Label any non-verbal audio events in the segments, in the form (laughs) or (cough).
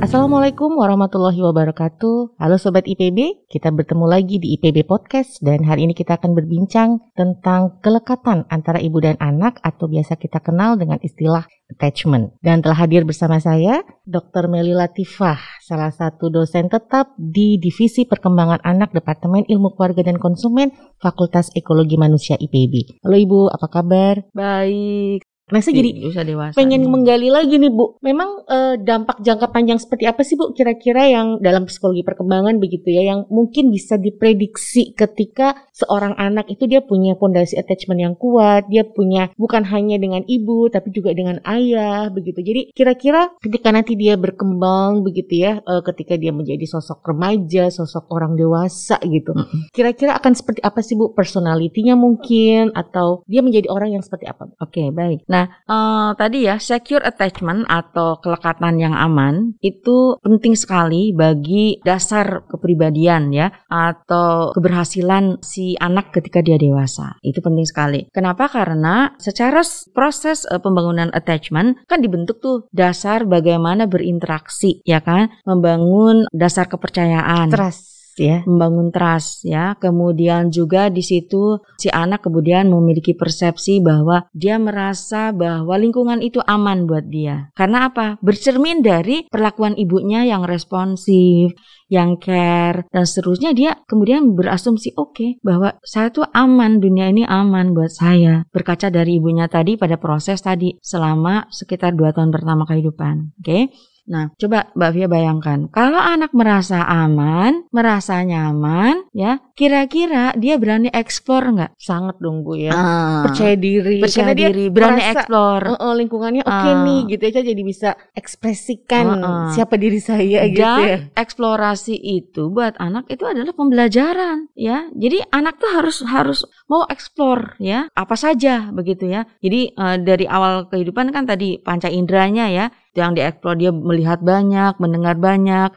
Assalamualaikum warahmatullahi wabarakatuh. Halo Sobat IPB, kita bertemu lagi di IPB Podcast dan hari ini kita akan berbincang tentang kelekatan antara ibu dan anak atau biasa kita kenal dengan istilah attachment. Dan telah hadir bersama saya Dr. Meli Latifah, salah satu dosen tetap di Divisi Perkembangan Anak Departemen Ilmu Keluarga dan Konsumen Fakultas Ekologi Manusia IPB. Halo Ibu, apa kabar? Baik. Nah, saya jadi usia dewasa. pengen menggali lagi nih Bu. Memang eh, dampak jangka panjang seperti apa sih Bu kira-kira yang dalam psikologi perkembangan begitu ya yang mungkin bisa diprediksi ketika seorang anak itu dia punya fondasi attachment yang kuat, dia punya bukan hanya dengan ibu tapi juga dengan ayah begitu. Jadi kira-kira ketika nanti dia berkembang begitu ya, eh, ketika dia menjadi sosok remaja, sosok orang dewasa gitu. Kira-kira akan seperti apa sih Bu personalitinya mungkin atau dia menjadi orang yang seperti apa? Oke, baik. Nah, eh, tadi ya secure attachment atau kelekatan yang aman itu penting sekali bagi dasar kepribadian ya atau keberhasilan si anak ketika dia dewasa. Itu penting sekali. Kenapa? Karena secara proses eh, pembangunan attachment kan dibentuk tuh dasar bagaimana berinteraksi ya kan, membangun dasar kepercayaan. Trust ya. membangun trust ya. Kemudian juga di situ si anak kemudian memiliki persepsi bahwa dia merasa bahwa lingkungan itu aman buat dia. Karena apa? Bercermin dari perlakuan ibunya yang responsif, yang care dan seterusnya dia kemudian berasumsi oke bahwa saya tuh aman, dunia ini aman buat saya. Berkaca dari ibunya tadi pada proses tadi selama sekitar dua tahun pertama kehidupan. Oke. Nah, coba Mbak Via bayangkan, kalau anak merasa aman, merasa nyaman, ya, kira-kira dia berani eksplor nggak? Sangat dong Bu ya. Ah, Percaya diri. percaya diri, berani eksplor. "Oh, oh, lingkungannya oke Ah. nih gitu aja jadi bisa ekspresikan Ah, ah. siapa diri saya gitu Dan ya. eksplorasi itu buat anak itu adalah pembelajaran, ya. Jadi anak tuh harus harus mau eksplor, ya, apa saja begitu ya. Jadi eh, dari awal kehidupan kan tadi panca inderanya ya, yang dieksplor dia melihat banyak, mendengar banyak,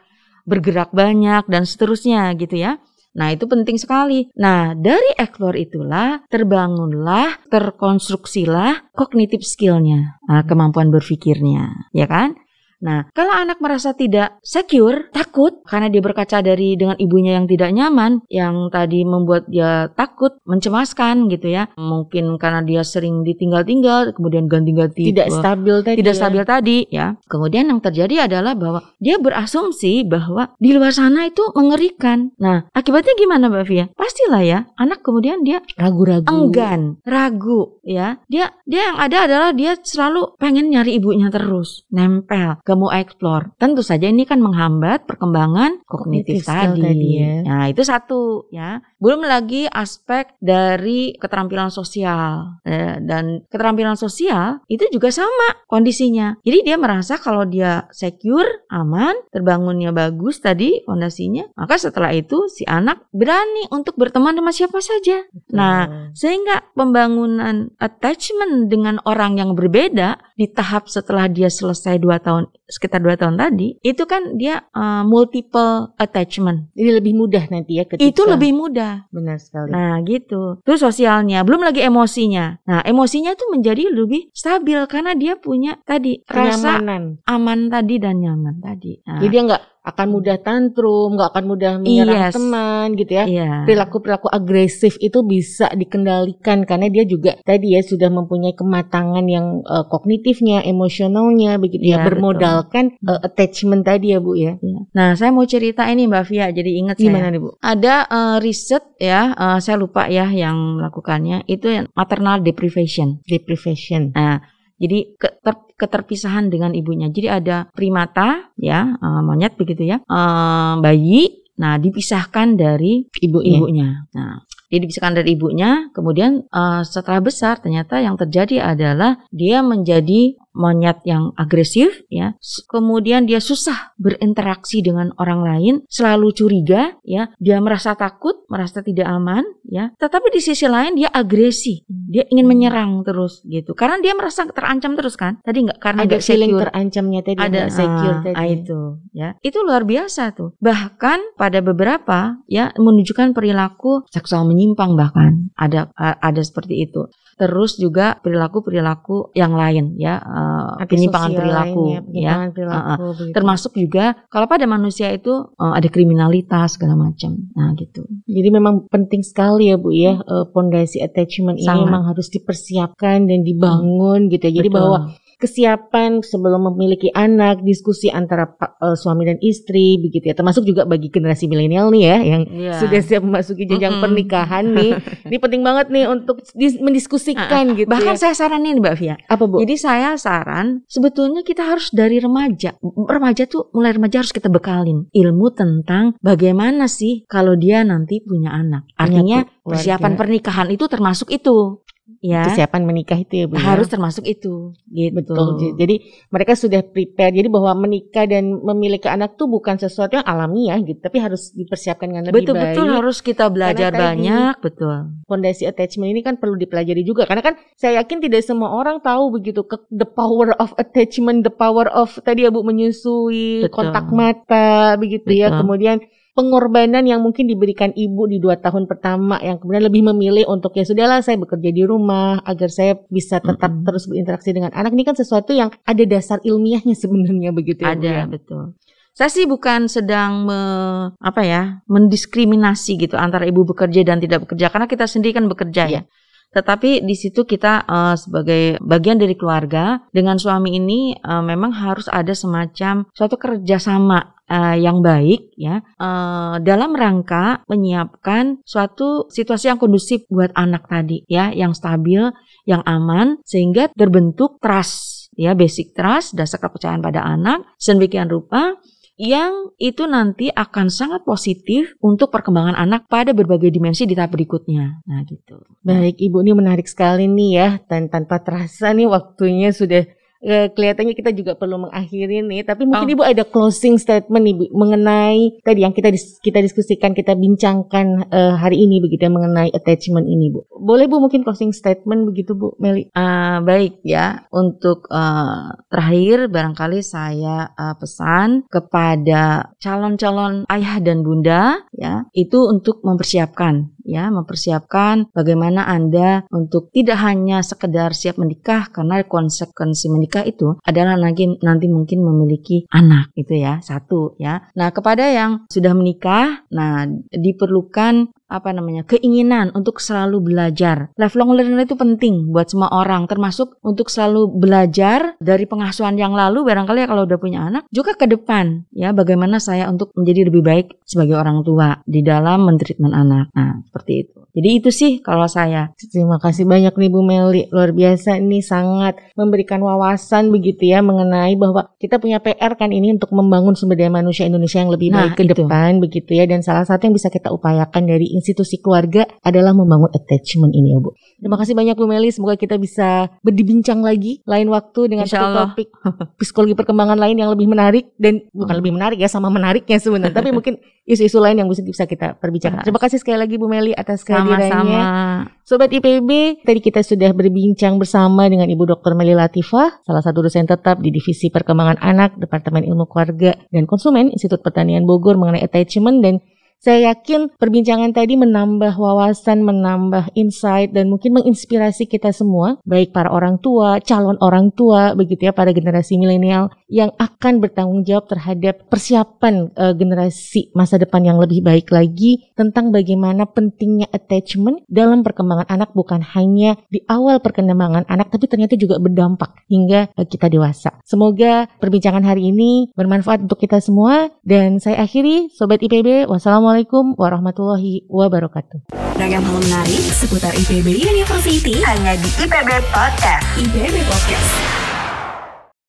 bergerak banyak dan seterusnya gitu ya. Nah, itu penting sekali. Nah, dari eksplor itulah terbangunlah, terkonstruksilah kognitif skillnya, nah, kemampuan berpikirnya, ya kan? Nah, kalau anak merasa tidak secure, takut karena dia berkaca dari dengan ibunya yang tidak nyaman, yang tadi membuat dia takut, mencemaskan gitu ya. Mungkin karena dia sering ditinggal-tinggal, kemudian ganti-ganti Tidak eh, stabil tadi. tidak ya. stabil tadi ya. Kemudian yang terjadi adalah bahwa dia berasumsi bahwa di luar sana itu mengerikan. Nah, akibatnya gimana Mbak Via? Pastilah ya, anak kemudian dia Ragu-ragu. enggan, ragu ya. Dia dia yang ada adalah dia selalu pengen nyari ibunya terus, nempel, gak mau explore. Tentu saja ini kan menghambat perkembangan kognitif, Kognitif tadi. tadi ya. Nah, itu satu ya. Belum lagi aspek dari keterampilan sosial. Eh, dan keterampilan sosial itu juga sama kondisinya. Jadi dia merasa kalau dia secure, aman, terbangunnya bagus tadi fondasinya, maka setelah itu si anak berani untuk berteman sama siapa saja. Nah, sehingga pembangunan attachment dengan orang yang berbeda di tahap setelah dia selesai dua tahun sekitar dua tahun tadi itu kan dia uh, multiple attachment Jadi lebih mudah nanti ya ketika. itu lebih mudah benar sekali. nah gitu terus sosialnya belum lagi emosinya nah emosinya tuh menjadi lebih stabil karena dia punya tadi rasa Kenyamanan. aman tadi dan nyaman tadi nah, Jadi dia nggak akan mudah tantrum, nggak akan mudah menyerang Yes. teman gitu ya. iya Perilaku-perilaku agresif itu bisa dikendalikan karena dia juga tadi ya sudah mempunyai kematangan yang eh, kognitifnya, emosionalnya begitu ya, Iya, bermodalkan eh, attachment tadi ya Bu ya. Iya. Nah, saya mau cerita ini Mbak Via, jadi ingat saya. Gimana nih Bu? Ada eh, riset ya, eh, saya lupa ya yang melakukannya itu yang maternal deprivation. Deprivation. Nah, jadi keter- keterpisahan dengan ibunya. Jadi ada primata ya, eh, monyet begitu ya, eh, bayi. Nah, dipisahkan dari Ibunya. ibunya. Nah, dia dipisahkan dari ibunya. Kemudian eh, setelah besar ternyata yang terjadi adalah dia menjadi monyet yang agresif ya. Kemudian dia susah berinteraksi dengan orang lain, selalu curiga ya. Dia merasa takut, merasa tidak aman ya. Tetapi di sisi lain dia agresi. Dia ingin menyerang terus gitu. Karena dia merasa terancam terus kan. Tadi nggak karena ada feeling secure. terancamnya tadi ada secure ah, tadi. ah, itu ya. Itu luar biasa tuh. Bahkan pada beberapa ya menunjukkan perilaku seksual menyimpang bahkan ada ada seperti itu. Terus juga perilaku-perilaku yang lain ya, eh, penyimpangan perilaku lainnya, ya. perilaku begitu. Termasuk juga kalau pada manusia itu eh, ada kriminalitas segala macam. Nah, gitu. Jadi memang penting sekali ya Bu ya eh, pondasi attachment ini Sangat. memang harus dipersiapkan dan dibangun gitu ya. Jadi Betul. bahwa kesiapan sebelum memiliki anak, diskusi antara eh, suami dan istri begitu ya. Termasuk juga bagi generasi milenial nih ya yang Iya. sudah siap memasuki jenjang Mm-mm. pernikahan nih. (laughs) Ini penting banget nih untuk dis- mendiskusikan gitu Bahkan ya. saya saranin Mbak Via. Apa Bu? Jadi saya saran sebetulnya kita harus dari remaja. Remaja tuh mulai remaja harus kita bekalin ilmu tentang bagaimana sih kalau dia nanti punya anak. Artinya persiapan pernikahan itu termasuk itu. Ya. Kesiapan menikah itu ya Bu. ya? Harus termasuk itu. Gitu. Betul. Jadi mereka sudah prepare. Jadi bahwa menikah dan memiliki anak tuh bukan sesuatu yang alamiah gitu, tapi harus dipersiapkan dengan lebih betul baik. betul harus kita belajar Karena tadi- banyak, betul. Fondasi attachment ini kan perlu dipelajari juga karena kan saya yakin tidak semua orang tahu begitu ke the power of attachment, the power of tadi ya Bu menyusui, Betul. kontak mata begitu ya. Betul. Kemudian pengorbanan yang mungkin diberikan ibu di dua tahun pertama yang kemudian lebih memilih untuk ya sudahlah saya bekerja di rumah agar saya bisa tetap Mm-mm. terus berinteraksi dengan anak ini kan sesuatu yang ada dasar ilmiahnya (laughs) sebenarnya begitu ya Ada ya. betul. Saya sih bukan sedang me- apa ya mendiskriminasi gitu antara ibu bekerja dan tidak bekerja karena kita sendiri kan bekerja Iya. ya. Tetapi di situ kita eh, sebagai bagian dari keluarga dengan suami ini eh, memang harus ada semacam suatu kerjasama eh, yang baik ya. Eh, dalam rangka menyiapkan suatu situasi yang kondusif buat anak tadi ya yang stabil, yang aman sehingga terbentuk trust ya basic trust dasar kepercayaan pada anak sedemikian rupa yang itu nanti akan sangat positif untuk perkembangan anak pada berbagai dimensi di tahap berikutnya. Nah, gitu. Baik, Ibu ini menarik sekali nih ya. Dan tanpa terasa nih waktunya sudah kelihatannya kita juga perlu mengakhiri nih. Tapi mungkin Oh. Ibu ada closing statement Ibu mengenai tadi yang kita dis- kita diskusikan, kita bincangkan eh, hari ini begitu ya mengenai attachment ini, Bu. Boleh Bu mungkin closing statement begitu, Bu Meli? Eh, baik ya, untuk eh, terakhir barangkali saya eh, pesan kepada calon-calon ayah dan bunda ya, itu untuk mempersiapkan ya, mempersiapkan bagaimana Anda untuk tidak hanya sekedar siap menikah karena konsekuensi menikah itu adalah nanti nanti mungkin memiliki anak itu ya, satu ya. Nah, kepada yang sudah menikah, nah diperlukan apa namanya keinginan untuk selalu belajar. Lifelong learner itu penting buat semua orang, termasuk untuk selalu belajar dari pengasuhan yang lalu. Barangkali ya kalau udah punya anak, juga ke depan ya bagaimana saya untuk menjadi lebih baik sebagai orang tua di dalam mentreatment anak. Nah seperti itu. Jadi itu sih kalau saya. Terima kasih banyak nih Bu Meli. Luar biasa nih sangat memberikan wawasan begitu ya mengenai bahwa kita punya PR kan ini untuk membangun sumber daya manusia Indonesia yang lebih Nah, baik ke itu. depan begitu ya dan salah satu yang bisa kita upayakan dari institusi keluarga adalah membangun attachment ini ya Bu. Terima kasih banyak Bu Meli. Semoga kita bisa berbincang lagi lain waktu dengan topik (laughs) psikologi perkembangan lain yang lebih menarik dan bukan lebih menarik ya sama menariknya sebenarnya tapi mungkin isu-isu lain yang bisa bisa kita perbicarakan. Terima kasih sekali lagi Bu Meli atas kehadirannya. Sobat IPB, tadi kita sudah berbincang bersama dengan Ibu Dr. Meli Latifah, salah satu dosen tetap di Divisi Perkembangan Anak, Departemen Ilmu Keluarga dan Konsumen, Institut Pertanian Bogor mengenai attachment dan saya yakin perbincangan tadi menambah wawasan, menambah insight dan mungkin menginspirasi kita semua, baik para orang tua, calon orang tua, begitu ya, para generasi milenial yang akan bertanggung jawab terhadap persiapan eh, generasi masa depan yang lebih baik lagi tentang bagaimana pentingnya attachment dalam perkembangan anak bukan hanya di awal perkembangan anak tapi ternyata juga berdampak hingga eh, kita dewasa. Semoga perbincangan hari ini bermanfaat untuk kita semua dan saya akhiri sobat IPB wassalamualaikum warahmatullahi wabarakatuh. Ragam hal menarik seputar IPB University hanya di IPB Podcast. IPB Podcast.